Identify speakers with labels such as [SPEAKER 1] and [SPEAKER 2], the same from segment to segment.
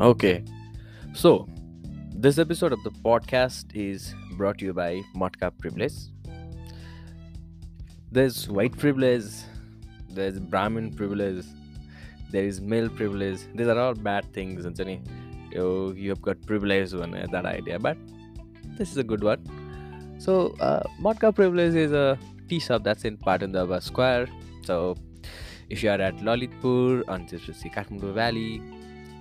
[SPEAKER 1] Okay, so this episode of the podcast is brought to you by Motka Privilege. There's white privilege, there's Brahmin privilege, there is male privilege. These are all bad things, and you you have got privilege one uh, that idea, but this is a good one. So, uh, Motka Privilege is a tea shop that's in Patandava Square. So, if you are at Lalitpur on Kathmandu Valley,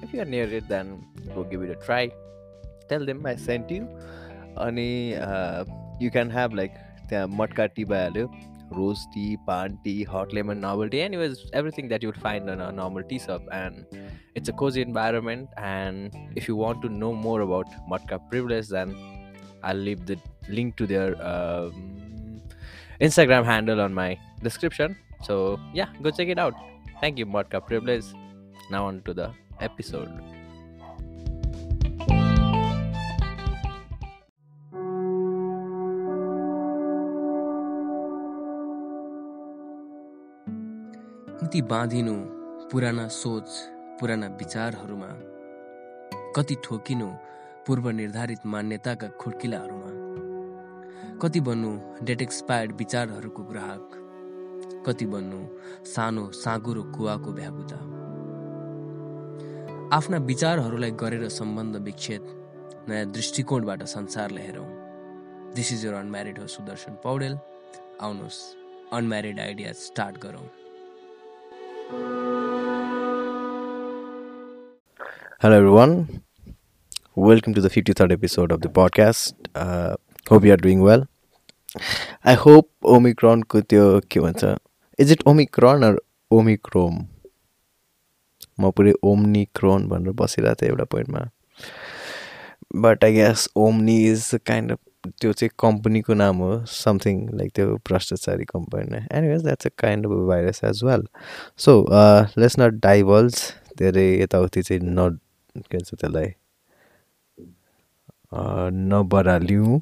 [SPEAKER 1] if you are near it, then go give it a try. Tell them I sent you. अनि you can have like त्यहाँ मटका T भइहाल्यो rose tea paan tea hot lemon normal tea and was everything that you'd find on a normal tea shop and it's a cosy environment and if you want to know more about Matka Privilege then I leave the link to their um, Instagram handle on my description. So yeah, go check it out. Thank you, Modka Privilege. Now on to the episode.
[SPEAKER 2] कति बाँधिनु पुराना सोच पुराना विचारहरूमा कति ठोकिनु पूर्व निर्धारित मान्यताका खुड्किलाहरूमा कति बन्नु date expired विचारहरूको ग्राहक कति बन्नु सानो साँगुरो कुवाको भ्यागुता आफ्ना विचारहरूलाई गरेर सम्बन्ध विच्छेद नयाँ दृष्टिकोणबाट संसारलाई हेरौँ दिस इज यर अनम्यारिड हो सुदर्शन पौडेल आउनुहोस् अनम्यारिड आइडिया स्टार्ट गरौँ
[SPEAKER 1] Hello, everyone. Welcome to the 53rd episode of the podcast. Uh, hope you are doing well. I hope Omicron को त्यो के भन्छ is it omicron or omicron म पुरै omnicron भनेर बसिरहेको थिएँ एउटा पोइन्टमा। But I guess omni is kind of त्यो चाहिँ कम्पनीको नाम हो समथिङ लाइक त्यो भ्रष्टाचारी company anyways that's a kind of virus as well so let's not डाइभल्स धेरै यताउति चाहिँ न के भन्छ त्यसलाई नबराल्यौँ।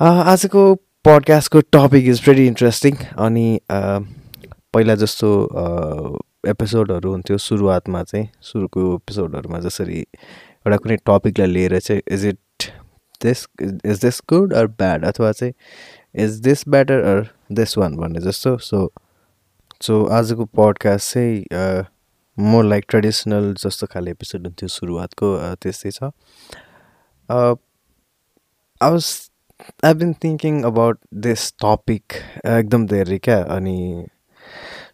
[SPEAKER 1] आजको पडकास्टको टपिक इज भेरी इन्ट्रेस्टिङ अनि पहिला जस्तो एपिसोडहरू हुन्थ्यो सुरुवातमा चाहिँ सुरुको एपिसोडहरूमा जसरी एउटा कुनै टपिकलाई लिएर चाहिँ is it this is this good or bad अथवा चाहिँ is this better or this one भन्ने जस्तो। सो सो आजको पडकास्ट चाहिँ मोर लाइक ट्रेडिसनल जस्तो खाले एपिसोड हुन्थ्यो सुरुवातको त्यस्तै छ। I I been thinking about this topic एकदम धेरै क्या अनि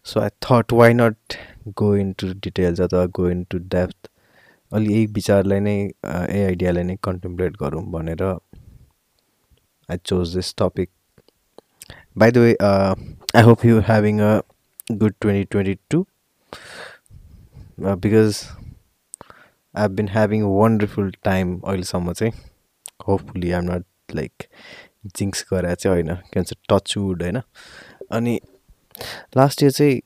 [SPEAKER 1] so I thought why not go into details अथवा गो इन टु डेप्थ अलि यही विचारलाई नै यही आइडियालाई नै कन्टेम्प्लेट गरौँ भनेर I chose this topic by the way I hope you having a good twenty twenty two because I been having wonderful time अहिलेसम्म चाहिँ. Hopefully I'm not like jinx गरेर चाहिँ होइन. के भन्छ टचवुड होइन? अनि लास्ट इयर चाहिँ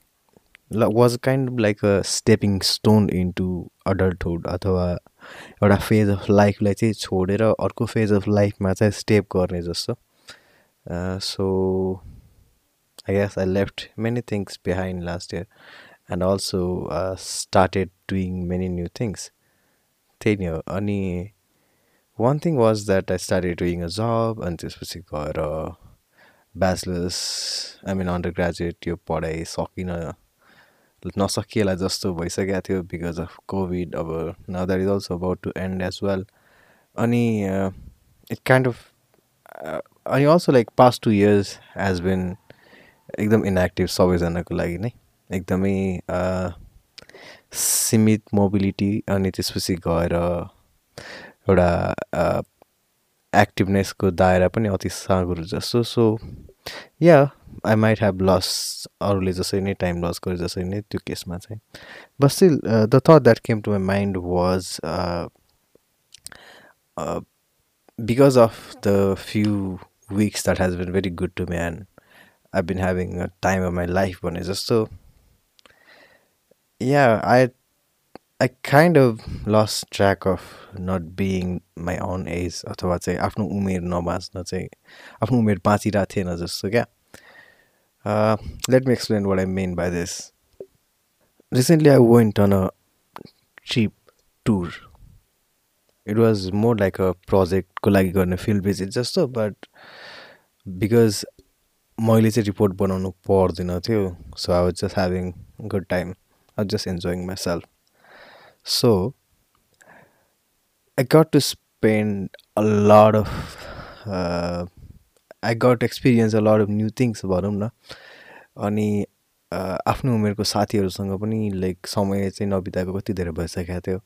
[SPEAKER 1] was kind like a stepping stone into adulthood अथवा एउटा फेज अफ लाइफलाई चाहिँ छोडेर अर्को फेज अफ लाइफमा चाहिँ स्टेप गर्ने जस्तो। So I guess I left many things behind last year and also started doing many new things त्यही नै हो। अनि one thing was that I started doing a जब अनि त्यसपछि गएर bachelors I mean undergraduate यो पढाइ सकिनँ नसकिएला जस्तो भइसकेको थियो बिकज अफ कोभिड अब now that is also about to end as well अनि इट काइन्ड अफ अनि also like past two years has been एकदम इनएक्टिभ सबैजनाको लागि नै। एकदमै सीमित मोबिलिटी अनि त्यसपछि गएर एउटा एक्टिभनेसको दायरा पनि अति साँगुरो जस्तो। So yeah I might have lost अरूले जसरी नै टाइम लस गरे जसरी नै त्यो केसमा चाहिँ। But the thought that came to my mind was because of the few weeks that has been very good to me and I been having a time of my life भने जस्तो yeah I I kind of lost track of not being my own age अथवा चाहिँ आफ्नो उमेर नबाँच्न चाहिँ आफ्नो उमेर बाँचिरहेको थिएन जस्तो क्या let me explain what I mean by this recently I went on a trip tour it was more like a प्रोजेक्टको लागि गर्ने फिल्ड भिजिट जस्तो बट बिकज मैले चाहिँ रिपोर्ट बनाउनु पर्दैन थियो so I was just having good time I just enjoying myself so I got to spend a lot of I got experience a lot of new things भनौँ न। अनि आफ्नो उमेरको साथीहरूसँग पनि लाइक समय चाहिँ नबिताएको कति धेरै भइसकेको थियो।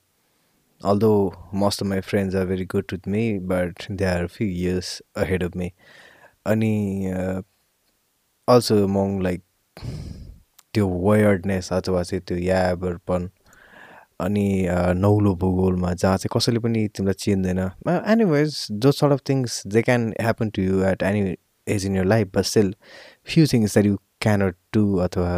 [SPEAKER 1] Most of my friends are very good with me but they are a few years ahead of me अनि अल्सो मङ लाइक त्यो वायर्डनेस अथवा चाहिँ त्यो याबरपन अनि नौलो भूगोलमा जहाँ चाहिँ कसैले पनि तिमीलाई चिन्दैन एनिवेज जो sort of things they can happen to you at any age in your life but still few things that you cannot do अथवा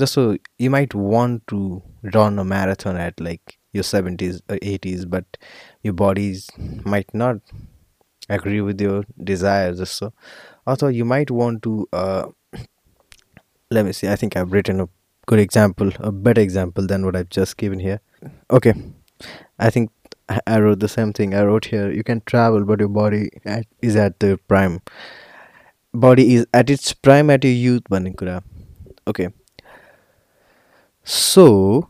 [SPEAKER 1] जस्तो you might want to run a marathon at like your 70s or 80s but your bodies might not agree with your desires so also you might want to uh, let me see i good example a better example than what i've just given here okay i think i wrote the same thing i wrote here you can travel but your body at, is at the prime body is at its prime at your youth okay so,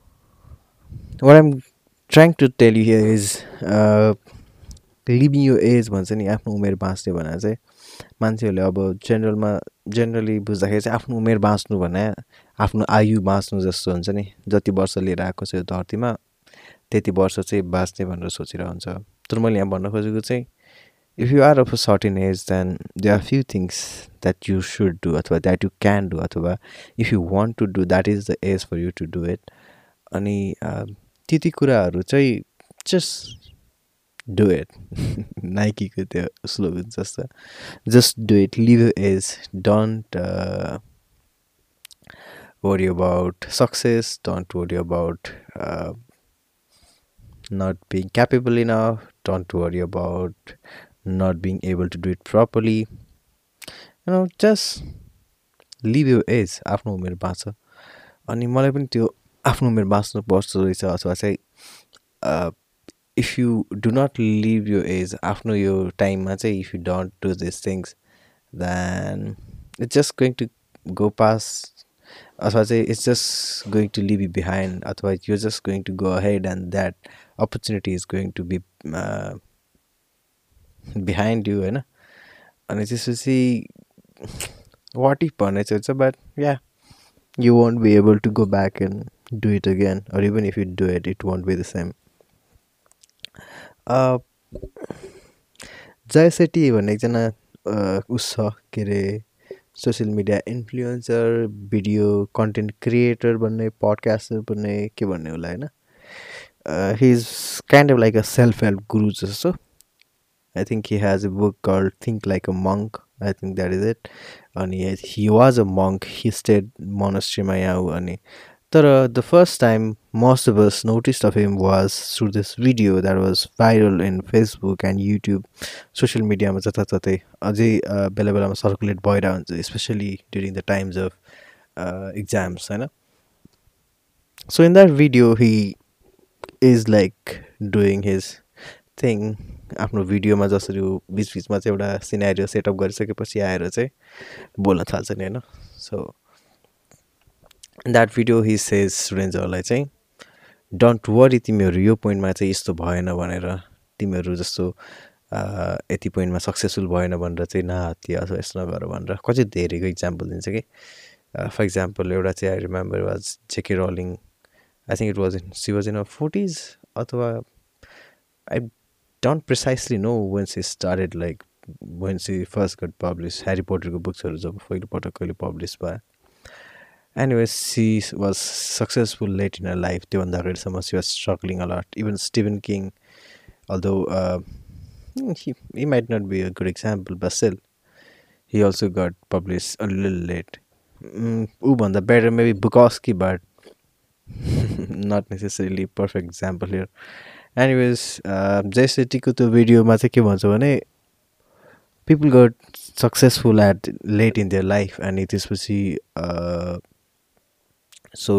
[SPEAKER 1] what I'm trying to tell you here is living यो age भन्छ नि आफ्नो उमेर बाँच्ने भनेर चाहिँ मान्छेहरूले अब जेनरलमा जेनरली बुझ्दाखेरि चाहिँ आफ्नो उमेर बाँच्नु भने आफ्नो आयु बाँच्नु जस्तो हुन्छ नि। जति वर्ष लिएर आएको छ यो धरतीमा त्यति वर्ष चाहिँ बाँच्ने भनेर सोचिरहेको हुन्छ तर मैले यहाँ भन्न खोजेको चाहिँ if you are of a certain age then there are few things that you should do अथवा that you can do अथवा if you want to do that is the age for you to do it अनि त्यति कुराहरू चाहिँ just do it नाइकीको त्यो slogan जस्तो। Just do it live age don't worry about success don't worry about uh, not being capable enough don't worry about not being able to do it properly you know just live you age आफ्नो उमेर बाँच्छ अनि मलाई पनि त्यो आफ्नो उमेर बाँच्नु पर्छ रहेछ अथवा चाहिँ if you do not live you age आफ्नो यो टाइममा चाहिँ if you don't do this things then it's just going to go pass अथवा चाहिँ it's just going to leave you behind अथवा you just going to go head and that opportunity is going to be behind you होइन अनि त्यसपछि what if भन्ने चाहिँ हुन्छ but yeah you won't be able to go back and do it again or even if you do it it won't be the same Jay Shetty भन्ने एकजना उस छ के अरे social media influencer video content creator भन्ने podcaster भन्ने के भन्ने होला होइन? He is kind of like a self help guru जस्तो। I think he has a book called think like a monk I think that is it अनि he was a monk he stayed मोनस्ट्रीमा यहाँ अनि Uh, the first time most of us noticed of him was through this video that was viral in Facebook and YouTube, social media जताततै अझै बेला बेलामा circulate भइरहेको हुन्छ especially during the times of exams होइन so in that video he is like doing his thing आफ्नो भिडियोमा जसरी बिचबिचमा चाहिँ एउटा सिनेरियो सेटअप गरिसकेपछि आएर चाहिँ बोल्न थाल्छ नि? होइन so that video he says स्टुडेन्ट्सहरूलाई चाहिँ डोन्ट वरी तिमीहरू यो पोइन्टमा चाहिँ यस्तो भएन भनेर तिमीहरू जस्तो यति पोइन्टमा सक्सेसफुल भएन भनेर चाहिँ नहात्ती अथवा यस्तो नगर भनेर कति धेरैको इक्जाम्पल दिन्छ कि? फर इक्जाम्पल एउटा चाहिँ I remember was J K Rowling I think it was in she was in a forties अथवा I don't precisely know when she started like when she first got published Harry Potterको बुक्सहरू जब पहिलोपटक कहिले publish भयो। Anyways she was successful late in her life त्योभन्दा अगाडिसम्म a lot even Stephen King although uh, he, he might not be a good example but still he also got published a little late ऊभन्दा better maybe Bukowski but not necessarily perfect example here anyways Jay सेटीको त्यो भिडियोमा चाहिँ के भन्छ भने people got successful at late in their life अनि त्यसपछि so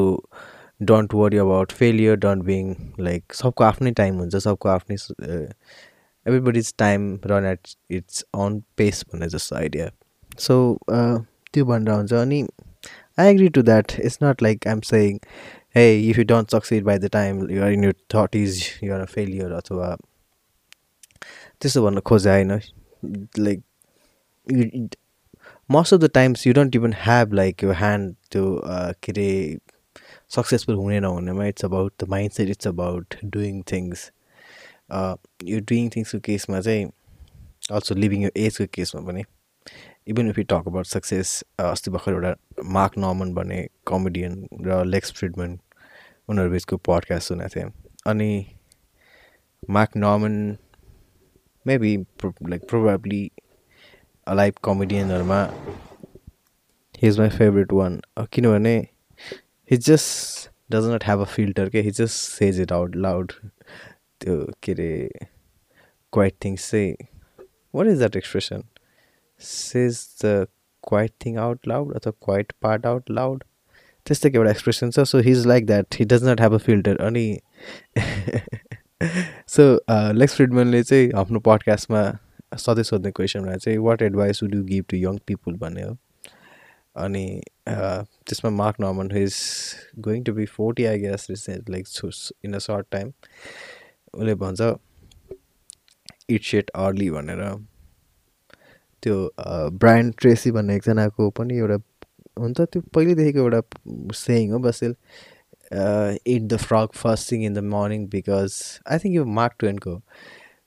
[SPEAKER 1] don't worry about failure don't being like सबको आफ्नै टाइम हुन्छ सबको आफ्नै everybody is time run at its own pace भन्ने जस्तो आइडिया सो त्यो भनेर हुन्छ अनि I agree to that it's not like I'm saying hey if you don't succeed by the time you're in your thought is your failure अथवा त्यस्तो भन्न खोजे होइन। Like most of the times you don't even have like यो hand त्यो के अरे successful हुने नहुनेमा it's about the mindset it's about doing things यो डुइङ थिङ्सको केसमा चाहिँ अल्सो लिभिङ यो एजको केसमा पनि even if you talk about success अस्ति भर्खर एउटा मार्क नर्मन भन्ने कमेडियन र लेक्स फ्रिडमन उनीहरू बिचको पडकास्ट सुनेको थिएँ अनि Mark Normand maybe like probably live कमेडियनहरूमा he is my favourite one किनभने he just does not have a filter के he just says it out loud त्यो के अरे क्वाइट थिङ्स चाहिँ what is that expression says the quiet thing out loud अथवा quiet part out loud त्यस्तै एउटा expression छ। So he is like that he does not have a filter अनि so lakes फ्रिडमनले चाहिँ आफ्नो पडकास्टमा सधैँ सोध्ने क्वेसनमा चाहिँ what advice would you give to young people भन्ने हो अनि त्यसमा Mark Normand is going to be forty I guess recent like in a short time उसले भन्छ इट सेट अर्ली भनेर। त्यो ब्रान्ड ट्रेसी भन्ने एकजनाको पनि एउटा हुन्छ त्यो पहिल्यैदेखिको एउटा सेयिङ हो basically eat the frog first thing in the morning because I think यो मार्क ट्वेनको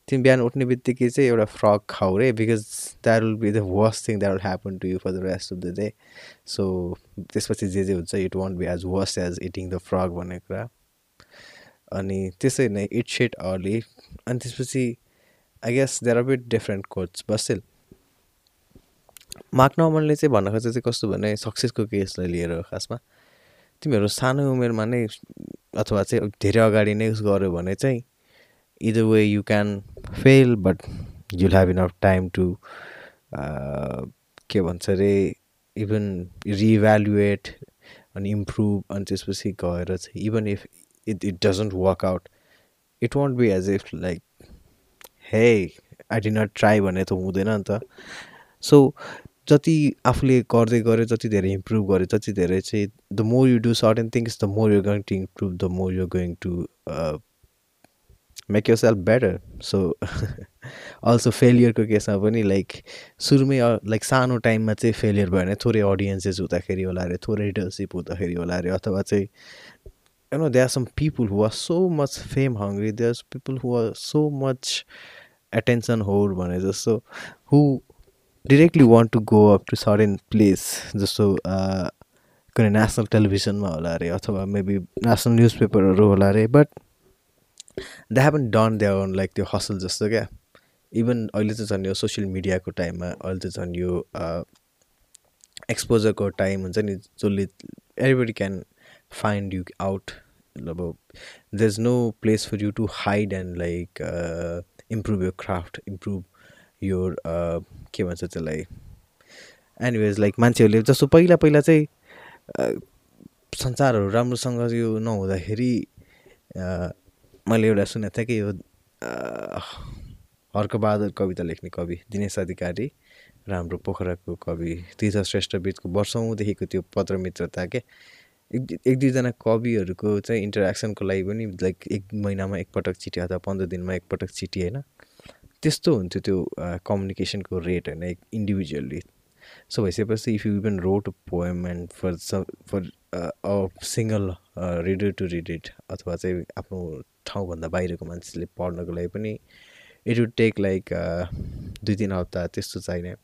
[SPEAKER 1] तिमी बिहान उठ्ने बित्तिकै चाहिँ एउटा फ्रग खाऊ रे because that will be the worst thing that will happen to you for the rest of the day so त्यसपछि जे जे हुन्छ it won't be as worst as eating the frog भन्ने कुरा। अनि त्यसै नै इट सेट अर्ली अनि त्यसपछि I guess there are bit different coach basically Mark नर्मनले चाहिँ भन्न खोजेको चाहिँ कस्तो भने सक्सेसको केसलाई लिएर खासमा। तिमीहरू सानो उमेरमा नै अथवा चाहिँ धेरै अगाडि नै गऱ्यो भने चाहिँ either way you can fail but you'll have enough time to के भन्छ अरे इभन रिभ्यालुएट अनि इम्प्रुभ अनि त्यसपछि गएर चाहिँ even if it it doesn't work out it won't be as if like hey I did not try भन्ने त हुँदैन नि त। सो जति आफूले गर्दै गऱ्यो जति धेरै इम्प्रुभ गऱ्यो जति धेरै चाहिँ the more you do certain things the more you going to improve the more you going to make yourself better so also फेलियरको केसमा पनि लाइक सुरुमै लाइक सानो टाइममा चाहिँ फेलियर भयो भने थोरै अडियन्सेस हुँदाखेरि होला अरे थोरै रिडरसिप हुँदाखेरि होला अरे अथवा चाहिँ you know they are some people who are so much fame hungry they are people who are so much attention hold भने जस्तो who directly want to go up to certain place जस्तो कुनै नेसनल टेलिभिजनमा होला अरे अथवा maybe national news पेपरहरू होला अरे but they haven't done they own like त्यो हसल जस्तो क्या इभन अहिले चाहिँ झन् यो सोसियल मिडियाको टाइममा अहिले चाहिँ झन् यो एक्सपोजरको टाइम हुन्छ नि जसले everybody can find you out अब there is no place for you to hide and like improve your craft improve यो के भन्छ त्यसलाई? एनिवेज लाइक मान्छेहरूले जस्तो पहिला पहिला चाहिँ संसारहरू राम्रोसँग यो नहुँदाखेरि मैले एउटा सुनेको थिएँ कि यो हर्कबहादुर कविता लेख्ने कवि दिनेश अधिकारी र हाम्रो पोखराको कवि तीर्थ बिचको वर्षौँदेखिको त्यो पत्र मित्रता के? एक एक दुईजना कविहरूको चाहिँ इन्टरेक्सनको लागि पनि लाइक एक महिनामा एकपटक चिठी अथवा पन्ध्र दिनमा एकपटक चिठी होइन? त्यस्तो हुन्थ्यो त्यो कम्युनिकेसनको रेट होइन? इन्डिभिजुअल्ली। सो भइसकेपछि if you even wrote poem and for for a single reader to read it अथवा चाहिँ आफ्नो ठाउँभन्दा बाहिरको मान्छेले पढ्नको लागि पनि इट वुड टेक लाइक दुई तिन हप्ता त्यस्तो चाहिने।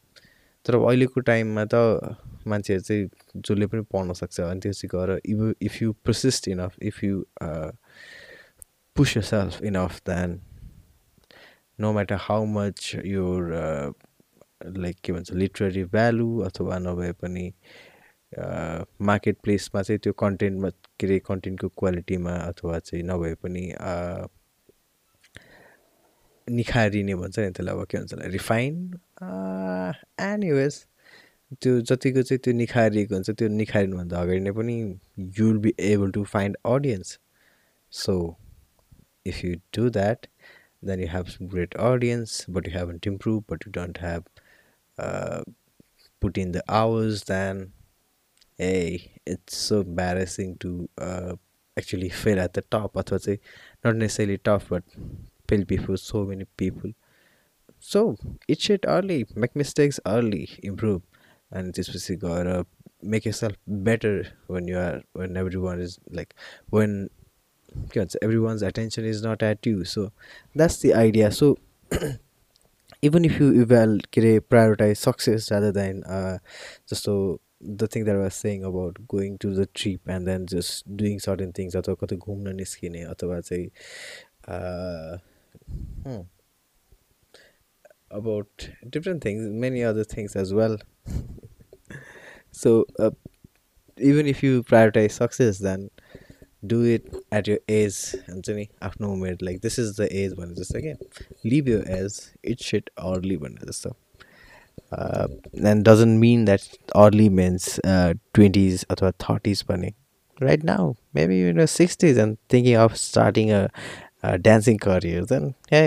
[SPEAKER 1] तर अहिलेको टाइममा त मान्छेहरू चाहिँ जसले पनि पढ्न सक्छ अनि त्यो चाहिँ गएर if if you processed enough if you push yourself enough then no matter how much your like के भन्छ लिटरेरी भ्यालु अथवा नभए पनि मार्केट प्लेसमा चाहिँ त्यो कन्टेन्टमा के अरे कन्टेन्टको क्वालिटीमा अथवा चाहिँ नभए पनि निखारिने भन्छ नि त्यसलाई अब के भन्छ रिफाइन? एनिवेज त्यो जतिको चाहिँ त्यो निखारिएको हुन्छ त्यो निखारिनुभन्दा अगाडि नै पनि you will be able to find audience so do that then you have some great audience but you haven't improved but you don't have uh, put in the hours then hey it's so embarrassing to uh, actually fail at the top. I thought, say not necessarily tough, but fail before so many people. So it shit early make mistakes early improve. And this was gotta make yourself better when you are when everyone is like when everyone's attention is not at you. So that's the idea. So even if you eval prioritize success rather than uh just so the thing that was saying about going to the trip and then just doing certain things अथवा कतै घुम्न निस्किने अथवा चाहिँ about different things many other things as well so even if you prioritize success then do it at your age हुन्छ नि आफ्नो उमेर like this is the age भने जस्तो क्या live your age it sit early भने जस्तो and doesn't mean that early means twenties अथवा थर्टिज पनि right now maybe you know sixties and thinking of starting a dancing career then hey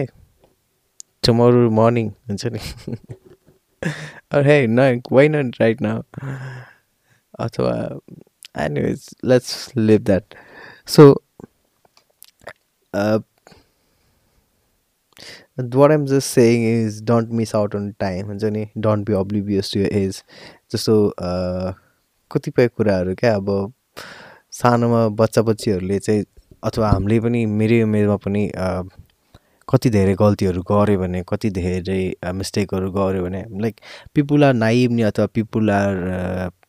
[SPEAKER 1] tomorrow morning हुन्छ नि हे न why not right now अथवा anyways let's live that so uh, what i'm just saying is don't miss out on time हुन्छ नि? Don't be oblivious to age जस्तो कतिपय कुराहरू क्या अब सानोमा बच्चा बच्चीहरूले चाहिँ अथवा हामीले पनि मेरै उमेरमा पनि कति धेरै गल्तीहरू गऱ्यो भने कति धेरै मिस्टेकहरू गऱ्यो भने लाइक पिपुल आर नि अथवा people are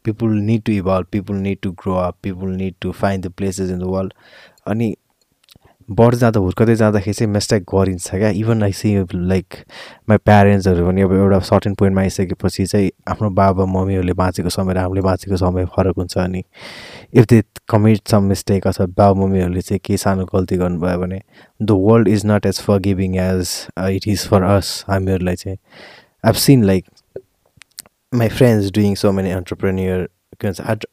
[SPEAKER 1] people need to evolve people need to grow up people need to find the places in the world अनि बढ्दै जाँदा हुर्कँदै जाँदाखेरि चाहिँ मिस्टेक गरिन्छ क्या. Even I see like my प्यारेन्ट्सहरू पनि अब एउटा सर्टेन पोइन्टमा आइसकेपछि चाहिँ आफ्नो बाबा मम्मीहरूले बाँचेको समय र हामीले बाँचेको समय फरक हुन्छ अनि if they commit some mistake अथवा बाबा मम्मीहरूले चाहिँ केही सानो गल्ती गर्नुभयो भने the world is not as forgiving as it is for us हामीहरूलाई चाहिँ I've seen like my friends doing so many entrepreneur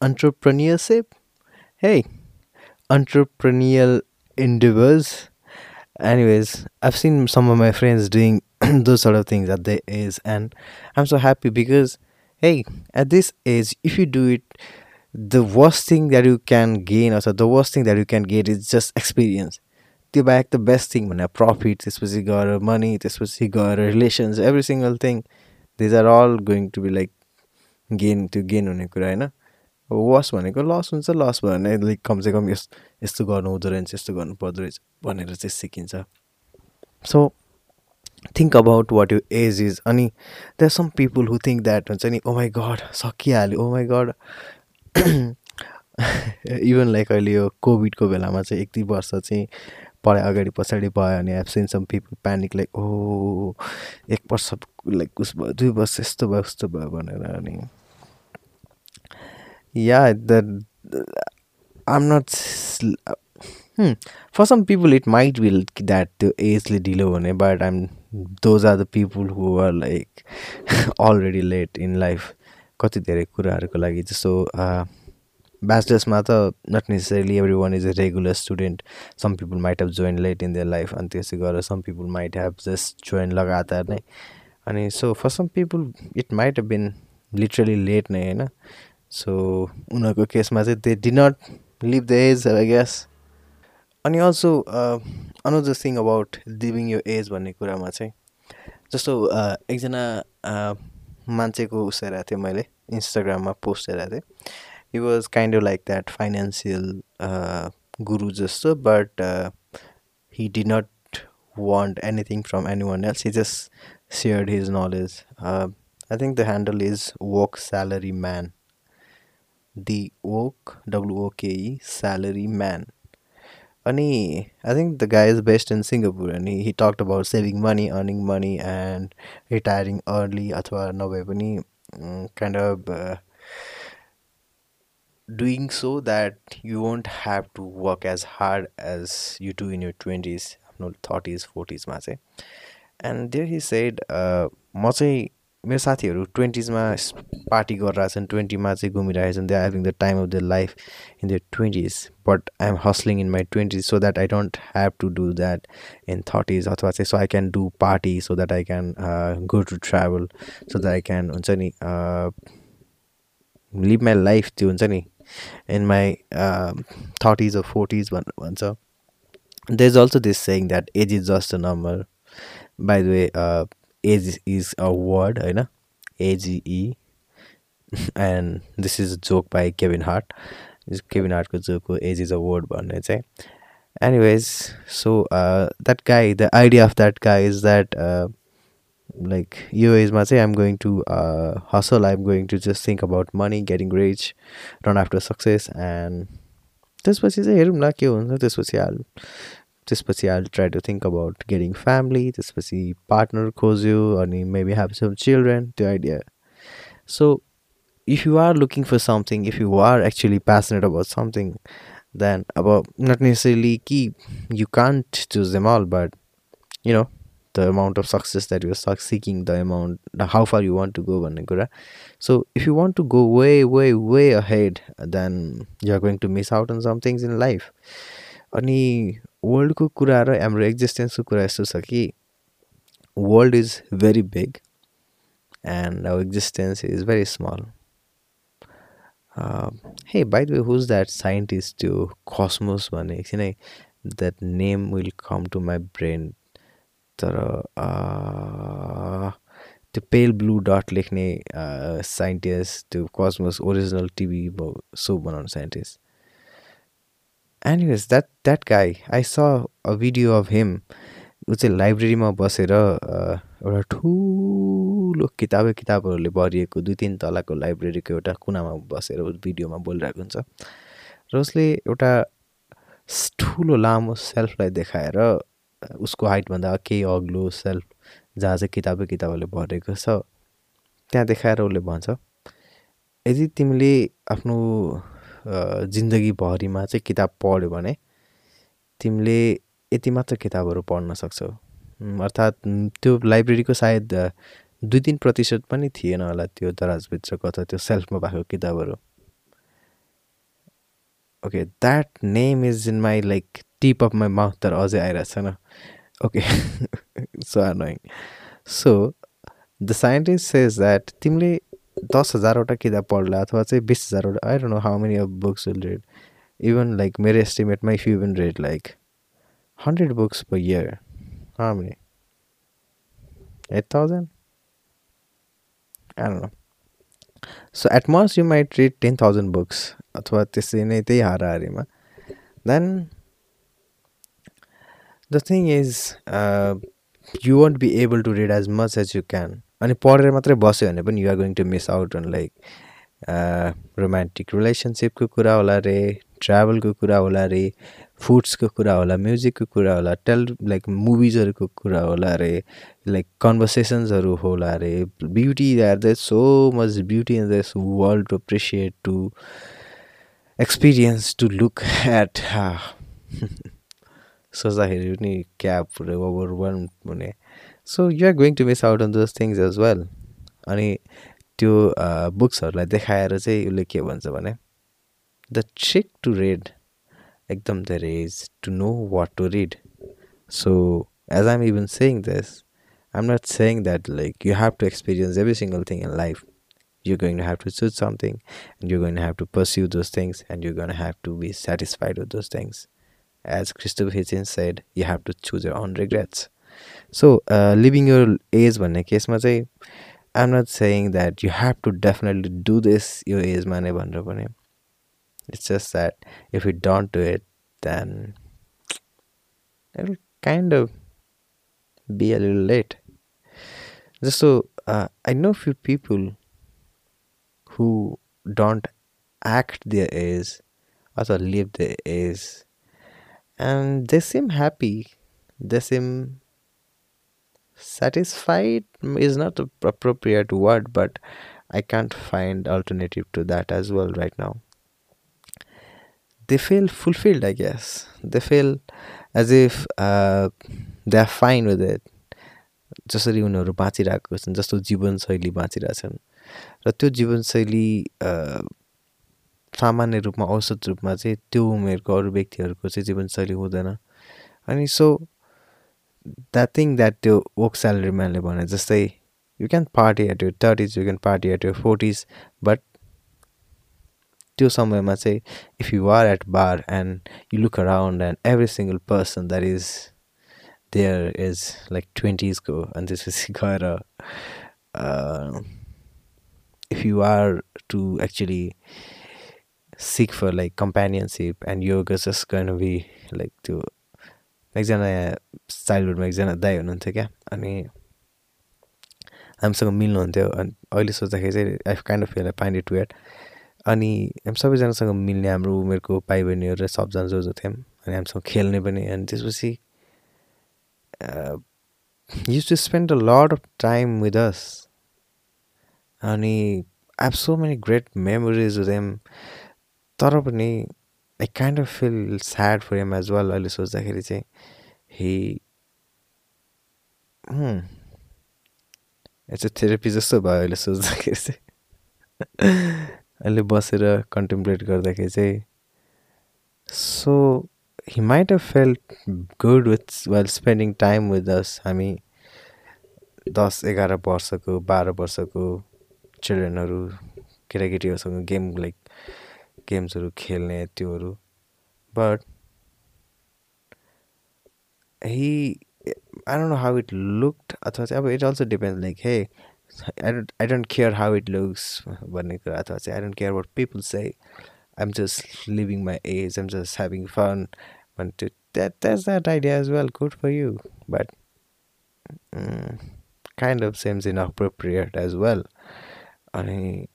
[SPEAKER 1] entrepreneurship? Hey entrepreneurial endeavors anyways i've seen some of my friends doing those sort of things at their age and i'm so happy because hey at this age if you do it the worst thing that you can gain or the worst thing that you can get is just experience त्यो बाहेक the best thing भने profit त्यसपछि गएर money त्यसपछि गएर relations every single thing these are all going to be like gain त्यो gain हुने कुरा होइन वास भनेको लस हुन्छ लस भयो भने लाइक कमसेकम यस यस्तो गर्नु हुँदो रहेछ यस्तो गर्नु पर्दो रहेछ भनेर चाहिँ सिकिन्छ। So think about what you age is अनि are some people who think that हुन्छ नि ओ माई गड सकिहाल्यो oh my god even like अहिले यो कोभिडको बेलामा चाहिँ एक दुई वर्ष चाहिँ पढाइ अगाडि पछाडि भयो भने have seen some people panic like oh एक वर्ष लाइक उस भयो दुई वर्ष यस्तो भयो उस्तो भयो भनेर अनि yeah the I'm not for some people it might will that त्यो एजले ढिलो भने but I'm those are the people who are like already late in life कति धेरै कुराहरूको लागि जस्तो ब्याचलर्समा त not necessarily every one is a regular student some people might have join late in their life अनि त्यसै गरेर some people might have just join लगातार नै। अनि so for some people it might have been literally late नै होइन? So उनीहरूको केसमा चाहिँ they did not live the age I guess अनि also another thing about living यो एज भन्ने कुरामा चाहिँ जस्तो एकजना मान्छेको उस हेरेको थिएँ मैले इन्स्टाग्राममा पोस्ट हेरेको थिएँ he was kind of like that financial uh, guru just so but uh, he did not want anything from anyone else he just shared his knowledge uh, i think the handle is woke w-o-k-e salary man Ani, I think the guy is based in Singapore and he, he talked about saving money, earning money and retiring early अथवा नभए पनि uh, doing so that you won't have to work as hard as you do in your 20s no 30s 40s ma चाहिँ there he said uh, म चाहिँ मेरो साथीहरू ट्वेन्टिजमा party गरिरहेछन् ट्वेन्टीमा चाहिँ घुमिरहेछन् they having the time of the life in the twenties but I am hustling in my twenties so that I don't have to do that in thirties अथवा चाहिँ so I can do party so that I can go to travel so that I can हुन्छ नि live my life त्यो हुन्छ नि in my thirties or forties भनेर भन्छ। There is also this saying that age is just a number. By the way age is a word होइन एजिई and this is joke by Kevin Hart Kevin हार्टको joke हो age is a word भन्ने चाहिँ anyways so that guy the idea of that guy is that like यो एजमा चाहिँ I'm going to hustle I'm going to just think about money getting rich run after success and त्यसपछि चाहिँ हेरौँ न के हुन्छ त्यसपछि हाल त्यसपछि I try to think about getting family त्यसपछि पार्टनर खोज्यो अनि मेबी हेभ सम चिल्ड्रेन त्यो idea so if you are looking for something if you are actually passionate about something then अब नट नेसेसरली कि you can't choose them all but you know the amount of success that you सक seeking the amount how far you want to go भन्ने कुरा. So if you want to go way way way ahead then you are going to miss out on somethings in life अनि वर्ल्डको कुरा र हाम्रो एक्जिस्टेन्सको कुरा यस्तो छ कि world is very big and our existence is very small hey by the way who's that scientist त्यो कस्मोस भन्ने एकछिन है that name will come to my brain तर त्यो पेल ब्लू डट लेख्ने साइन्टिस्ट त्यो कस्मोस ओरिजिनल टिभी सो बनाउने scientist anyways that that guy I saw a video of him ऊ चाहिँ लाइब्रेरीमा बसेर एउटा ठुलो किताबै किताबहरूले भरिएको दुई तिन तलाको लाइब्रेरीको एउटा कुनामा बसेर भिडियोमा बोलिरहेको हुन्छ। र उसले एउटा ठुलो लामो सेल्फलाई देखाएर उसको हाइटभन्दा केही अग्लो सेल्फ जहाँ चाहिँ किताबै किताबहरूले भरेको छ त्यहाँ देखाएर उसले भन्छ यदि तिमीले आफ्नो जिन्दगीभरिमा चाहिँ किताब पढ्यो भने तिमीले यति मात्र किताबहरू पढ्न सक्छौ। अर्थात् त्यो लाइब्रेरीको सायद दुई तिन प्रतिशत पनि थिएन होला त्यो दराजभित्रको अथवा त्यो सेल्फमा भएको किताबहरू। Okay that name is in my like tip of my mouth तर अझै आइरहेको छैन okay so are so the scientist says that तिमीले दस हजारवटा किताब पढ्ला अथवा चाहिँ बिस हजारवटा I don't know how many of books will read even like मेरो एस्टिमेटमा if you even read like hundred books per year how many eight thousand I don't know so at most you might read ten thousand books अथवा त्यसै नै त्यही हाराहारीमा then the thing is you won't be able to read as much as you can अनि पढेर मात्रै बस्यो भने पनि you're going to miss out on like romantic रिलेसनसिपको कुरा होला रे ट्राभलको कुरा होला रे फुड्सको कुरा होला म्युजिकको कुरा होला टेल लाइक मुभिजहरूको कुरा होला रे लाइक कन्भर्सेसन्सहरू होला रे beauty there the so much beauty in this world to appreciate to experience to look at सोच्दाखेरि पनि क्याब ओभर वान हुने so you're going to miss out on those things as well अनि त्यो बुक्सहरूलाई देखाएर चाहिँ उसले के भन्छ भने द ट्रिक टु रिड एकदम धेरै is to know what to read so as I'm even saying this I'm not saying that like you have to experience every single thing in life you're going to have to choose something and you're going to have to pursue those things and you're going to have to be satisfied with those things as christopher hitchens said you have to choose your own regrets So living your age भन्ने केसमा चाहिँ I'm not saying that you have to definitely do this यो एजमा नै भनेर पनि it's just that if you don't do it then kind of be a lil late जस्तो I know few people who don't act their age or live their age and they seem happy. They seem satisfied is not the appropriate word but i can't find alternative to that as well right now they feel fulfilled i guess they feel as if uh, they're fine with it जसरी उनीहरू बाँचिरहेको छन् जस्तो जीवनशैली बाँचिरहेछन् र त्यो जीवनशैली सामान्य रूपमा औसत रूपमा चाहिँ त्यो उमेरको अरू व्यक्तिहरूको चाहिँ जीवनशैली हुँदैन अनि सो द्याट थिङ द्याट त्यो वर्क स्यालेरी म्यानले भने जस्तै you can party at your thirties you can party at your forties but त्यो समयमा चाहिँ if you are at bar and you look around and every single person that is there is like ट्वेन्टिजको अनि त्यसपछि गएर if you are to actually seek for like companionship and yoga just गर्न be like त्यो एकजना चाइल्डहुडमा एकजना दाई हुनुहुन्थ्यो क्या अनि हामीसँग मिल्नुहुन्थ्यो अनि अहिले सोच्दाखेरि चाहिँ I kind of feel I find it weird अनि हामी सबैजनासँग मिल्ने हाम्रो उमेरको भाइ बहिनीहरू सबजना जो जो थियौँ अनि हामीसँग खेल्ने पनि अनि त्यसपछि used to spend a lot of time with us अनि I have so many great memories with तर पनि I kind of feel sad for them as well अहिले सोच्दाखेरि चाहिँ हि चाहिँ थेरापी जस्तो भयो अहिले सोच्दाखेरि चाहिँ अहिले बसेर कन्टेम्प्लेट गर्दाखेरि चाहिँ so he might of felt good with well spending time with दस हामी दस एघार वर्षको बाह्र वर्षको चिल्ड्रेनहरू केटाकेटीहरूसँग गेम लाइक गेम्सहरू खेल्ने त्योहरू। But he I don't know how it looked अथवा चाहिँ अब it also depend like hey I don't I don't care how it looks भन्ने कुरा अथवा चाहिँ I don't care what people say I am just living my age I'm just having fun भन्ने त्यो that that's that idea as well good for you but kind of seems inappropriate as well अनि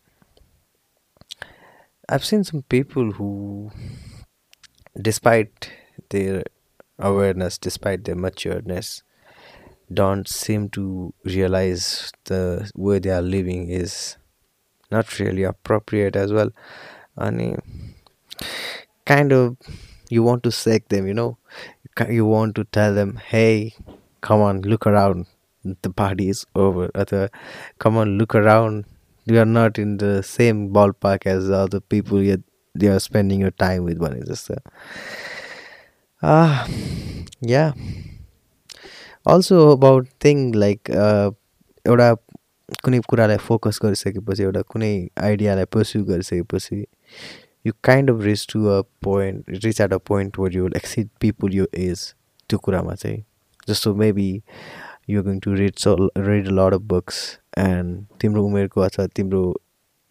[SPEAKER 1] I've seen some people who, despite their awareness, despite their matureness, don't seem to realize the way they are living is not really appropriate as well. And eh, kind of, you want to shake them, you know, you want to tell them, hey, come on, look around, the party is over. Or come on, look around, are not in the same ballpark as the other people yet you are spending your time with one is just ah yeah. Also about thing like एउटा कुनै कुरालाई focus गरिसकेपछि एउटा कुनै आइडियालाई pursue गरिसकेपछि you kind of reach to a point reach at a point where you exceed people यो age त्यो कुरामा चाहिँ जस्तो maybe you going to read read lot of books and तिम्रो उमेरको अथवा तिम्रो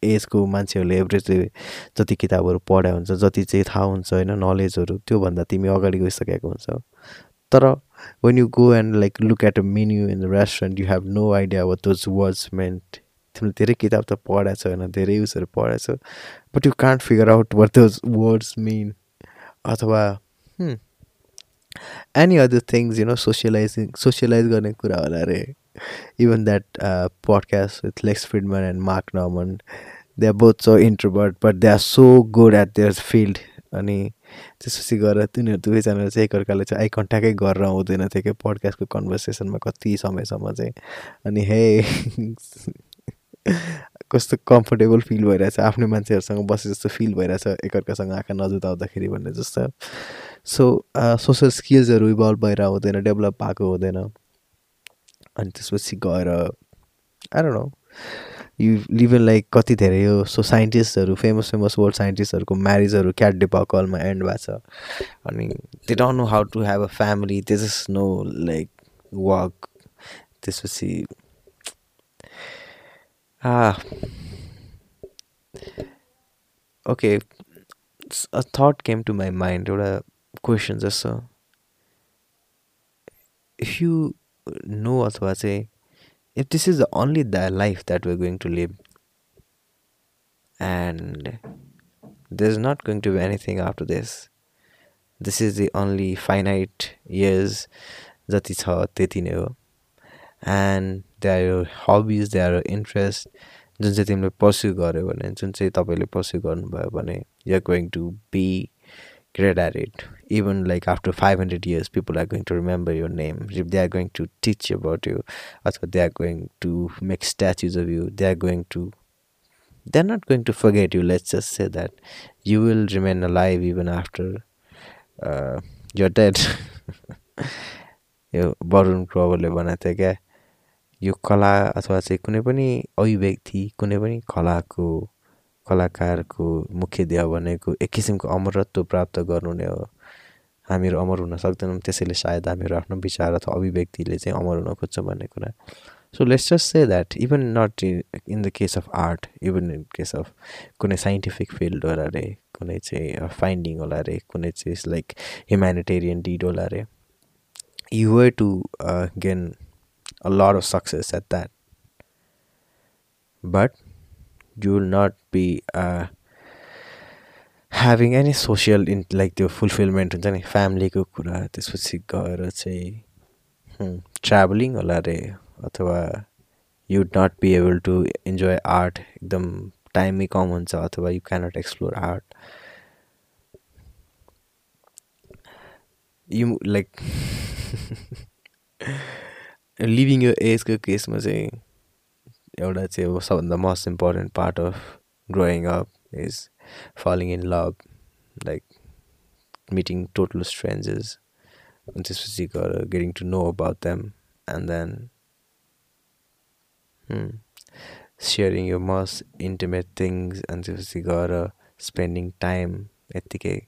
[SPEAKER 1] एजको मान्छेहरूले एभरेजले जति किताबहरू पढाइ हुन्छ जति चाहिँ थाहा हुन्छ होइन नलेजहरू त्योभन्दा तिमी अगाडि गइसकेको हुन्छ। तर when you go and like look at a menu in the restaurant you have no idea what those words meant तिमीले धेरै किताब त पढाएको छ होइन धेरै युजहरू पढाएको छ but you can't figure out what those words mean अथवा any other things you know socialising socialise गर्ने कुरा होला अरे even that uh, podcast with Lex Friedman and Mark Norman, they're both so introvert, but they are so good at their field. अनि त्यसपछि गएर तिनीहरू दुवैजनाले चाहिँ एकअर्काले चाहिँ आई कन्ट्याक्टै गरेर आउँदैन थियो क्या पडकास्टको कन्भर्सेसनमा कति समयसम्म चाहिँ। अनि हे कस्तो कम्फोर्टेबल फिल भइरहेछ आफ्नै मान्छेहरूसँग बसे जस्तो फिल भइरहेछ एकअर्कासँग आँखा नजुताउँदाखेरि भन्ने जस्तो। सो सोसल स्किल्सहरू इभल्भ भएर हुँदैन डेभलप भएको हुँदैन। अनि त्यसपछि गएर आएर no you live in like कति धेरै यो सो साइन्टिस्टहरू फेमस फेमस वर्ल्ड साइन्टिस्टहरूको म्यारिजहरू क्याट डिपाकलमा एन्ड भएको छ? अनि they don't know how to have a family they just know like work त्यसपछि okay a thought came to my mind एउटा क्वेसन जस्तो. इफ यु नो अथवा चाहिँ if this is the only the life that we're going to live and there's not going to be anything after this this is the only finite years जति छ त्यति नै हो and they are hobbies they are interest जुन चाहिँ तिमीले pursue गऱ्यो भने जुन चाहिँ तपाईँले पर्स्यु गर्नुभयो भने you're going to be great at it even like after 500 years people are going to remember your name if they are going to teach about you or they are going to make statues of you they are going to they're not going to forget you let's just say that you will remain alive even after uh, you're dead यो वरुण ग्रोवरले भनेको थियो क्या यो कला अथवा चाहिँ कुनै पनि अभिव्यक्ति कुनै पनि कलाको कलाकारको मुख्य ध्येय भनेको एक किसिमको अमरत्व प्राप्त गर्नु नै हो हामीहरू अमर हुन सक्दैनौँ त्यसैले सायद हामीहरू आफ्नो विचार अथवा अभिव्यक्तिले चाहिँ अमर हुन खोज्छ भन्ने कुरा। So let's just say that even not in the case of art even in case of कुनै साइन्टिफिक फिल्ड होला अरे कुनै चाहिँ फाइन्डिङ होला अरे कुनै चाहिँ लाइक ह्युमेनिटेरियन डिड होला अरे you way to gain a lot of success at that but you will not be having any social in like त्यो फुलफिलमेन्ट हुन्छ नि? फ्यामिलीको कुरा त्यसपछि गएर चाहिँ ट्राभलिङ होला अरे अथवा you not be able to enjoy art एकदम टाइमै कम हुन्छ अथवा you cannot explore art you like living यो एजको केसमा चाहिँ एउटा चाहिँ अब सबभन्दा most important part of growing up is falling in love like meeting total strangers and just getting to know about them and then hmm, sharing your most intimate things and just spending time etike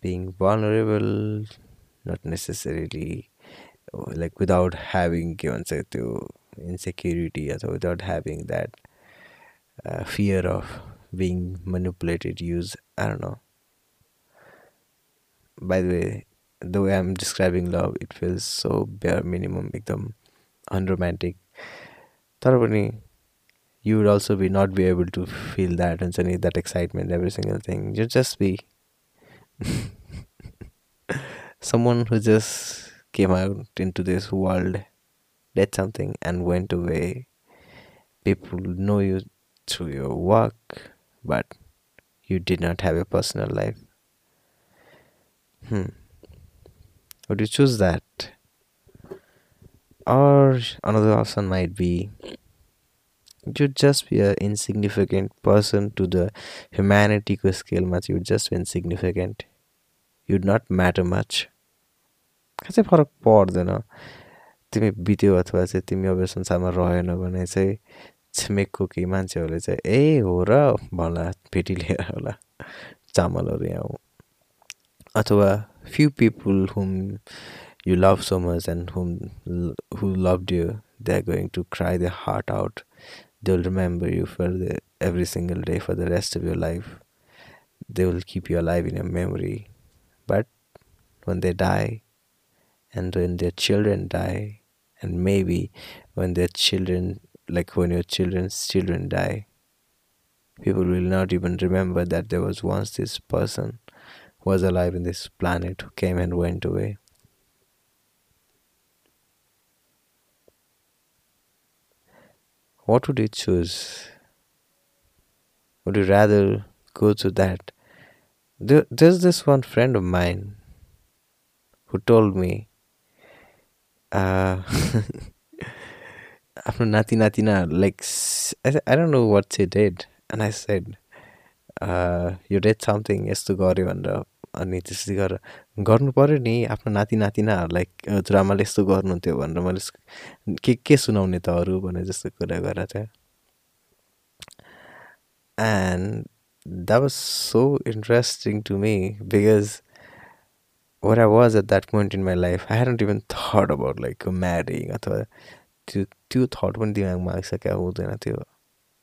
[SPEAKER 1] being vulnerable not necessarily like without having given to insecurity or without having that uh, fear of being manipulated, used. I don't know. By the way, the way I'm describing love, it feels so bare minimum, एकदम unromantic. तर पनि you would also be not be able to feel that and suddenly that excitement, every single thing. You just be someone who just came out into this world, did something and went away. People know you through your work, but you did not have a personal life. Hmm. Would you choose that? Or another option might be you'd just be an insignificant person to the humanity scale much you'd just be insignificant. You'd not matter much. खासै फरक पर्दैन तिमी बित्यो अथवा चाहिँ तिमी अब संसारमा रहेन भने चाहिँ छिमेकको कि मान्छेहरूले चाहिँ ए हो र भन्ला भेटी लिएर होला चामलहरू यहाँ अथवा few people whom you love so much and whom who love you they are going to cry the heart out they will remember you for the every single day for the rest of your life. They will keep you alive in your memory. But when they die, and when their children die, and maybe when their children like when your children's children die, people will not even remember that there was once this person who was alive in this planet who came and went away. What would you choose? Would you rather go to that? There, there's this one friend of mine who told me, uh, आफ्नो नाति नातिना like I don't know what she dead and I said यो dead something यस्तो गऱ्यो भनेर अनि त्यसरी गरेर गर्नु पऱ्यो नि आफ्नो नाति नातिनाहरूलाई हजुरआमाले यस्तो गर्नुहुन्थ्यो भनेर मैले के के सुनाउने त अरू भने जस्तो कुरा गरेर थियो and that was so interesting to me because where I was at that point in my life I hadn't even thought about like marrying अथवा त्यो त्यो थट पनि दिमागमा आइसक्यो हुँदैन त्यो।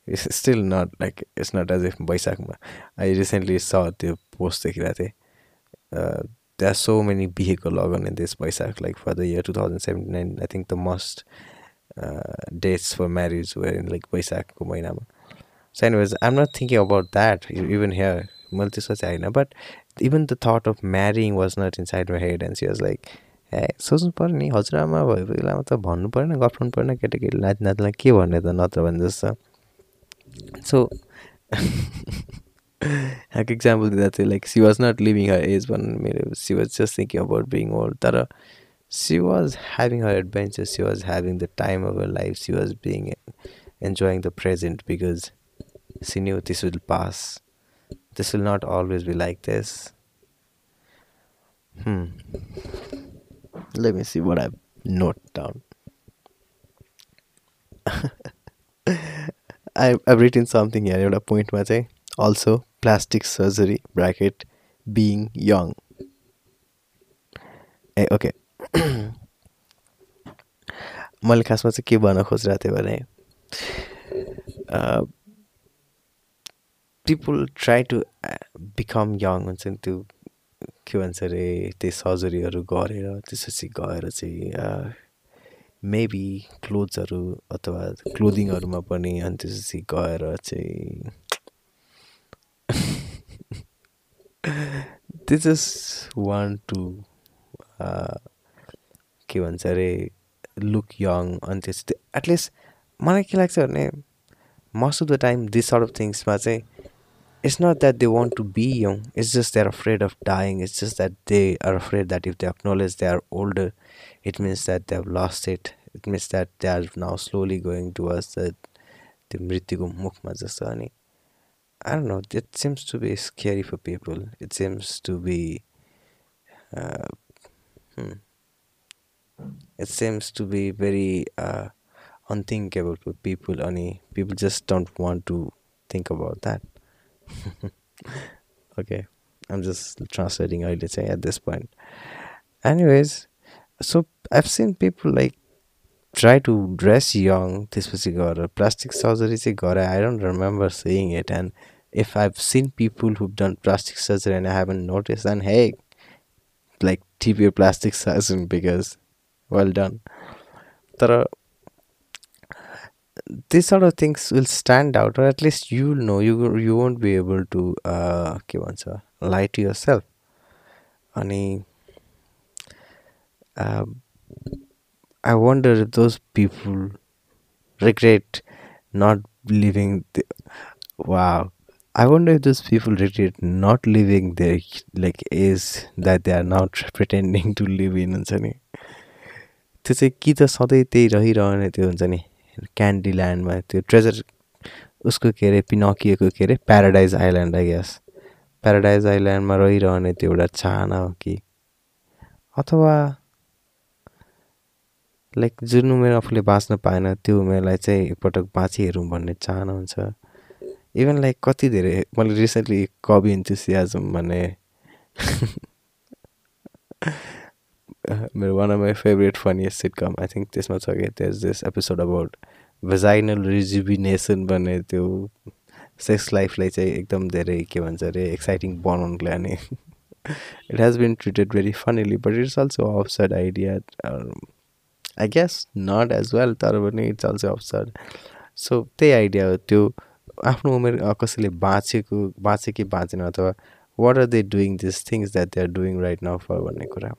[SPEAKER 1] It's still not like it's not as if वैशाखमा। I recently saw त्यो पोस्ट देखिरहेको थिएँ। They are so many vehicle lagan in this Baisakh like for the year two thousand seventy nine I think the most dates for marriage were in like वैशाखको महिनामा। So anyways I am not thinking about that even here मैले त्यस्तो चाहिँ होइन but even the thought of marrying was not she like a सोच्नु पऱ्यो नि हजुरआमा भएको बेलामा त भन्नु परेन गफ्नु परेन केटाकेटी नाति नातिलाई के भन्ने त नत्र भने जस्तो सो यहाँको इक्जाम्पल दिँदा चाहिँ like she was not living her age भन्नु मेरो she was just thinking about being old तर she was having her adventure she was having the time of life she was being enjoying the present because she knew this will pass. This will not always be like this. Let me see what I've note down. I, I've written something here एउटा पोइन्टमा चाहिँ also plastic surgery bracket being young a okay मैले खासमा चाहिँ के भन्न खोजिरहेको थिएँ भने people try to become young हुन्छ नि त्यो के भन्छ अरे त्यो सर्जरीहरू गरेर त्यसपछि गएर चाहिँ मेबी क्लोथ्सहरू अथवा क्लोदिङहरूमा पनि अनि त्यसपछि गएर चाहिँ दे जस्ट वान टु के भन्छ अरे लुक यङ अनि त्यसपछि एटलिस्ट मलाई के लाग्छ भने most of the time this sort of थिङ्समा चाहिँ it's not that they want to be young. It's just they're afraid of dying. It's just that they are afraid that if they acknowledge they are older it means that they have lost it. It means that they are now slowly going towards the the mrityugum mukmajasani i don't know. It seems to be scary for people. It seems to be uh, hmm. it seems to be very uh, unthinkable for people. Only people just don't want to think about that. Okay i'm just translating earlier say at this point anyways so i've seen people like try to dress young त्यसपछि गएर plastic surgery चाहिँ गरे I don't remember seeing it and if I've seen people who've done plastic surgery and I haven't noticed then hey like tip your plastic surgeon because well done तर these sort of things will stand out or at least you'll know you you won't be able to uh के भन्छ lie to yourself अनि uh, I wonder if those people regret not living the, wow I wonder if those people regret not living their like age that they are now pretending to live in हुन्छ नि त्यो चाहिँ कि त सधैँ त्यही रहिरहने त्यो हुन्छ नि क्यान्डी ल्यान्डमा त्यो ट्रेजर उसको के अरे पिनकिएको के अरे paradise island I guess paradise आइल्यान्डमा रहिरहने त्यो एउटा चाहना हो कि। अथवा लाइक जुन उमेर आफूले बाँच्न पाएन त्यो उमेरलाई चाहिँ एकपटक बाँची हेरौँ भन्ने चाहना हुन्छ। इभन लाइक कति धेरै मैले रिसेन्टली कवि इन्थुसियाजम भन्ने मेरो one of my favourite funniest sitcom I think त्यसमा छ कि त्यस this episode about vaginal rejuvenation भन्ने त्यो सेक्स लाइफलाई चाहिँ एकदम धेरै के भन्छ अरे एक्साइटिङ बनाउनुको लागि। It has been treated very funnily but it's also absurd idea I guess not as well तर पनि इट्स अल्सो अफसर्ड सो त्यही आइडिया हो त्यो। आफ्नो उमेर कसैले बाँचेको बाँचे कि बाँचेन अथवा what are they doing this things that they are doing right now for भन्ने कुरा।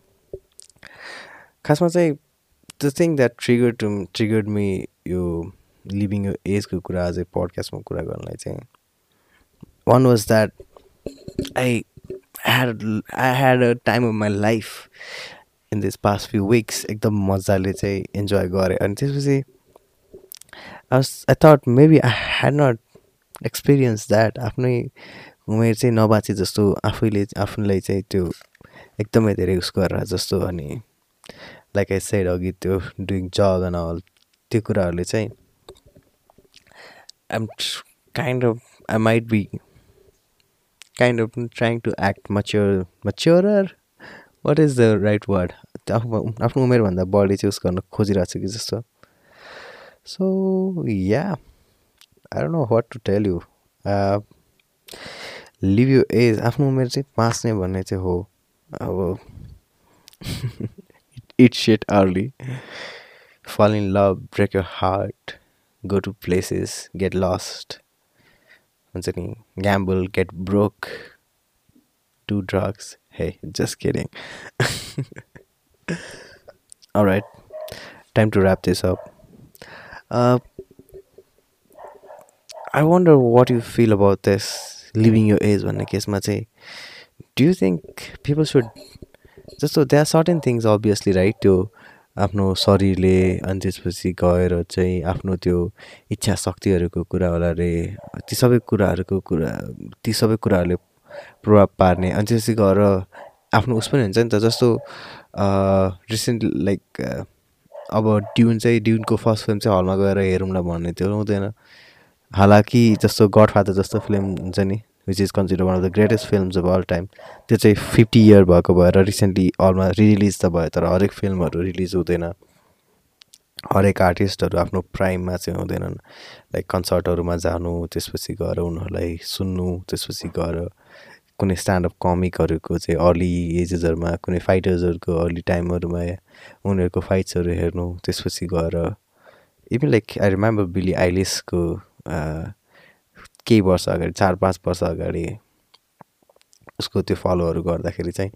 [SPEAKER 1] खासमा चाहिँ the thing that trigger to triggered me यो लिभिङ यो एजको कुरा अझै पडकास्टमा कुरा गर्नलाई चाहिँ one was that I had I had a time of my life in this past few weeks एकदम मजाले चाहिँ इन्जोय गरेँ। अनि त्यसपछि I thought maybe I had not experience that आफ्नै उमेर चाहिँ नबाँचे जस्तो आफैले आफूलाई चाहिँ त्यो एकदमै धेरै उस गरेर जस्तो अनि लाइक आई साइड अघि त्यो डुइङ जग एन्ड अल त्यो कुराहरूले चाहिँ I'm kind of I might be kind of trying to act mature maturer what is the right word आफ्नो आफ्नो उमेरभन्दा बढी चाहिँ उस गर्न खोजिरहेको छु कि जस्तो। So yeah I don't know what to tell you live you age आफ्नो उमेर चाहिँ बाँच्ने भन्ने चाहिँ हो। अब eat shit early, fall in love, break your heart, go to places, get lost, once again, gamble, get broke, do drugs. Hey, just kidding. Alright, time to wrap this up. Uh, I wonder what you feel about this leaving your age when I guess Mate. Do you think people should जस्तो that certain things obviously right त्यो आफ्नो शरीरले अनि त्यसपछि गएर चाहिँ आफ्नो त्यो इच्छा शक्तिहरूको कुरा होला रे ती सबै कुराहरूको कुरा ती सबै कुराहरूले प्रभाव पार्ने। अनि त्यसपछि गएर आफ्नो उस पनि हुन्छ नि त जस्तो रिसेन्ट लाइक अब ड्युन चाहिँ ड्युनको फर्स्ट फिल्म चाहिँ हलमा गएर हेरौँला भन्ने त्यो हुँदैन। हालाकि जस्तो गड फादर जस्तो फिल्म हुन्छ नि। Which is consider one of the greatest films of all time त्यो चाहिँ फिफ्टी इयर भएको भएर रिसेन्टली हलमा रिलिज त भयो तर हरेक फिल्महरू रिलिज हुँदैन। हरेक आर्टिस्टहरू आफ्नो प्राइममा चाहिँ हुँदैनन्। लाइक कन्सर्टहरूमा जानु त्यसपछि गएर उनीहरूलाई सुन्नु त्यसपछि गएर कुनै स्ट्यान्डअप कमिकहरूको चाहिँ अर्ली एजेसहरूमा कुनै फाइटर्सहरूको अर्ली टाइमहरूमा उनीहरूको फाइट्सहरू हेर्नु त्यसपछि गएर even like I remember Billie आइलिसको केही वर्ष अगाडि चार पाँच वर्ष अगाडि उसको त्यो फलोहरू गर्दाखेरि चाहिँ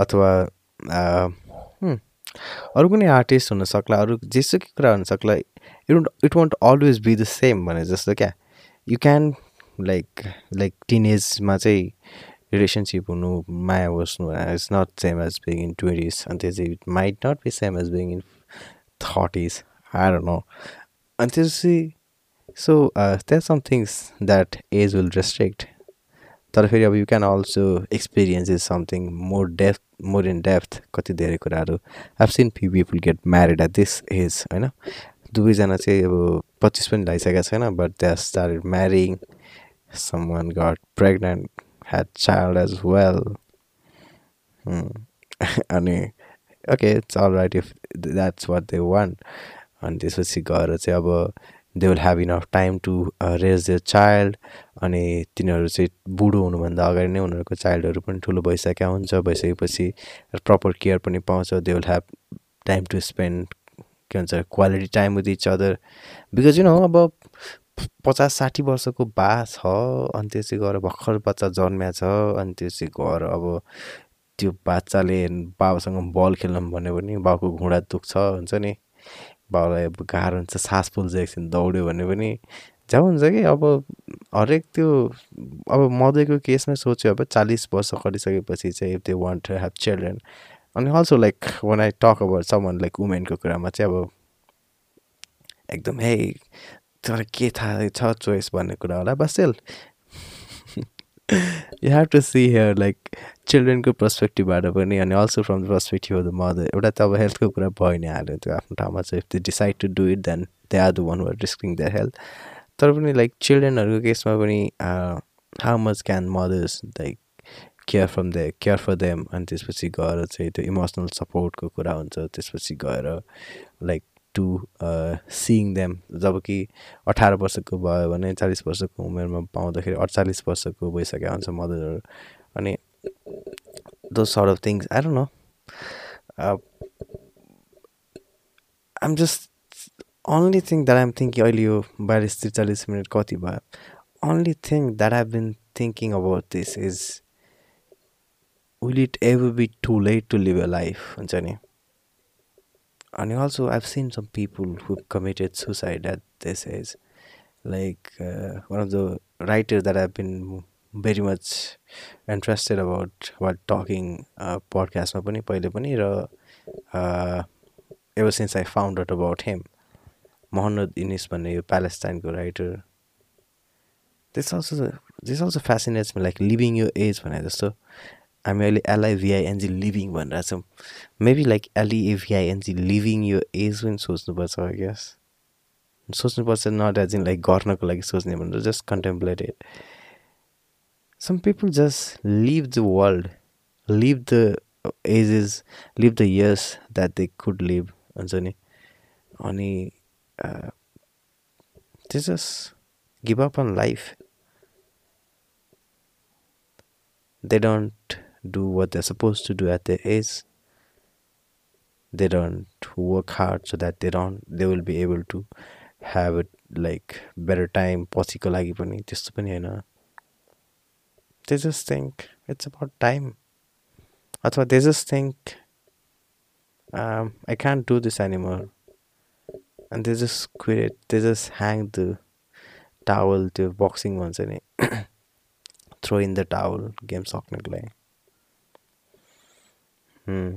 [SPEAKER 1] अथवा अरू कुनै आर्टिस्ट हुनसक्ला अरू जेसुकै कुरा हुनसक्ला it it won't always be the same भने जस्तो क्या। You can like like teen एजमा चाहिँ रिलेसनसिप हुनु माया बस्नु it's not same as being in twenties अनि त्यो चाहिँ it might not be same as being in thirties आएर नो अनि त्यसपछि so there some things that age will restrict तर फेरि अब you can also experience is something more depth more in depth कति धेरै कुराहरू have seen few people get married at this age होइन दुवैजना चाहिँ अब पच्चिस पनि लगाइसकेको छैन but they start marrying some one got pregnant had child as well अनि okay all right if that's what they want अनि त्यसपछि गएर चाहिँ अब they will have enough time to raise the child अनि तिनीहरू चाहिँ बुढो हुनुभन्दा अगाडि नै उनीहरूको चाइल्डहरू पनि ठुलो भइसकेका हुन्छ। भइसकेपछि प्रपर केयर पनि पाउँछ। They will have time to spend के भन्छ quality time with each other because you know अब पचास साठी वर्षको बा छ अनि त्यसै गएर भर्खर बच्चा जन्मिया छ अनि त्यसै गएर अब त्यो बाच्चाले बाबासँग बल खेल्न भन्यो भने बाउको घुँडा दुख्छ हुन्छ नि। बाउलाई अब गाह्रो हुन्छ सास फुल्छ एकछिन दौड्यो भने पनि जहाँ हुन्छ कि अब हरेक त्यो अब मदैको केसमै सोच्यो अब चालिस वर्ष गरिसकेपछि चाहिँ if they want to have children अनि also like one I talk about someone like वुमेनको कुरामा चाहिँ अब एकदम तर के थाहा छ चोइस भन्ने कुरा होला बस still you have to see here like चिल्ड्रेनको पर्सपेक्टिभबाट पनि अनि also from the perspective of the mother एउटा त अब हेल्थको कुरा भयो नि हाल्यो त्यो आफ्नो ठाउँमा चाहिँ if the decide to do it then they are the one were risking the health तर पनि लाइक चिल्ड्रेनहरूको केसमा पनि how much can mothers like care from the care for them अनि त्यसपछि गएर चाहिँ त्यो इमोसनल सपोर्टको कुरा हुन्छ त्यसपछि गएर लाइक टु सिइङ देम जब कि अठार वर्षको भयो भने चालिस वर्षको उमेरमा पाउँदाखेरि अडचालिस वर्षको भइसकेको हुन्छ मदरहरू। अनि though sort of things I don't know I'm just only thing that I'm thinking अहिले यो बाइस त्रिचालिस मिनट कति भयो? Only thing that I've been thinking about this is will it ever be too late to live a life? हुन्छ नि। अनि also I've seen some people who committed suicide at this age like uh, one of the writers that I've been very much interested about while talking uh, podcastमा पनि पहिले पनि र ever since I found out about him Mohammad इनिस भन्ने यो प्यालेस्टाइनको writer this also this also fascinates like living यो as भने जस्तो हामी अहिले एलआइभिआइएनजी लिभिङ भनिरहेको छौँ मेबी लाइक एलइएभिआइएनजी लिभिङ यो एज पनि सोच्नुपर्छ आई सोच्नुपर्छ नट एज इन लाइक गर्नको लागि सोच्ने भनेर just contemplated some people just live the world live the ages live the years that they could live हुन्छ नि अनि they just give up on life. They don't do what they're supposed to do at their age. They don't work hard so that they don't they will be able to have it like better time पछिको लागि पनि त्यस्तो पनि होइन they just think it's about time अथवा think um, I can't do this anymore and they just quit it they just hang the towel त्यो boxing भन्छ नि throw in the towel game सक्नको लागि Hmm.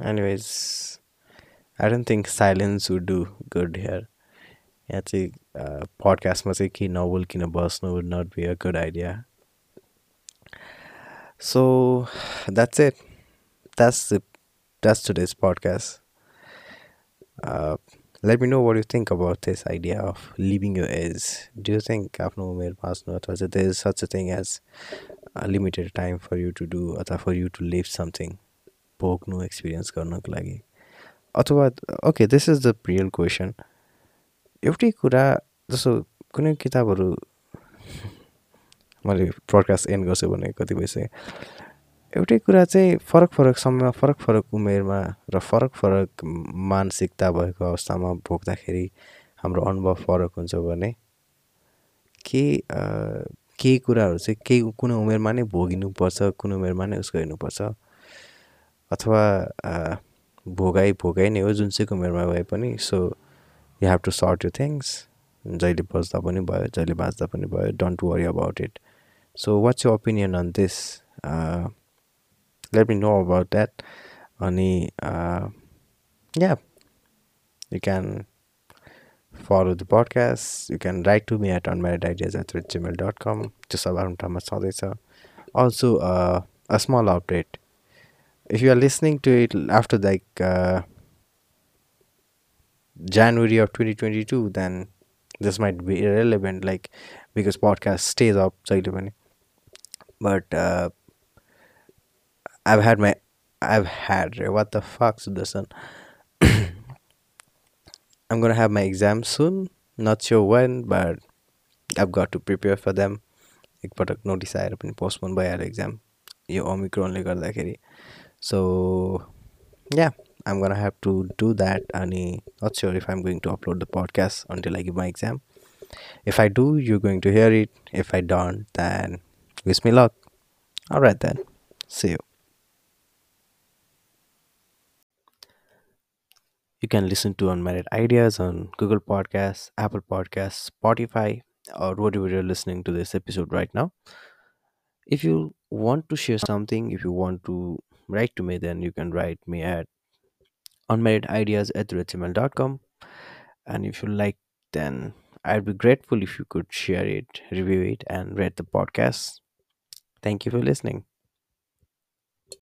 [SPEAKER 1] Anyways, I don't think silence would do good here. यहाँ चाहिँ पडकास्टमा चाहिँ कि नबोल्किन बस्नु would not be a good idea. So that's it. That's the that's today's Uh, let me know what you think about this idea of leaving your age. Do you think आफ्नो उमेर बाँच्नु अथवा चाहिँ is such a thing as a limited time for you to do अथवा for you to live something भोग्नु experience गर्नको लागि अथवा okay this is the real question एउटै कुरा जस्तो कुनै किताबहरू मैले प्रडकास्ट एन्ड गर्छु भने कति भइसक्यो एउटै कुरा चाहिँ फरक फरक समयमा फरक फरक उमेरमा र फरक फरक मानसिकता भएको अवस्थामा भोग्दाखेरि हाम्रो अनुभव फरक हुन्छ भने के केही कुराहरू चाहिँ केही कुनै उमेरमा नै भोगिनुपर्छ कुनै उमेरमा नै उसको हेर्नुपर्छ? अथवा भोगाइ भोगाइ नै हो जुनसुकै उमेरमा भए पनि so you have to sort you things जहिले बस्दा पनि भयो जहिले बाँच्दा पनि भयो don't worry about it so what's you opinion on this let me know about that अनि yeah you can follow the podcast you can write to me at unmarriedideas at gmail.com त्यो सब आफ्नो ठाउँमा छँदैछ also uh, a small update if you are listening to it after like uh, January of 2022 then this might be irrelevant like because podcast stays up but uh, I've had my I've had what the fuck's this one? I'm gonna have my exams soon. Not sure when, but I've got to prepare for them. एकपटक notice आएर पनि postpone भइहाल्यो exam यो ओमिक्रोनले गर्दाखेरि so yeah I'm gonna have to do that and not sure if I'm going to upload the podcast until I give my exam. If I do, you're going to hear it. If I don't, then wish me luck. Alright then. See you. You can listen to Unmarried Ideas on Google Podcasts, Apple Podcasts, Spotify, or whatever you're listening to this episode right now. If you want to share something, if you want to write to me, then you can write me at unmarriedideas at gmail.com. And if you like, then I'd be grateful if you could share it, review it, and rate the podcast. Thank you for listening.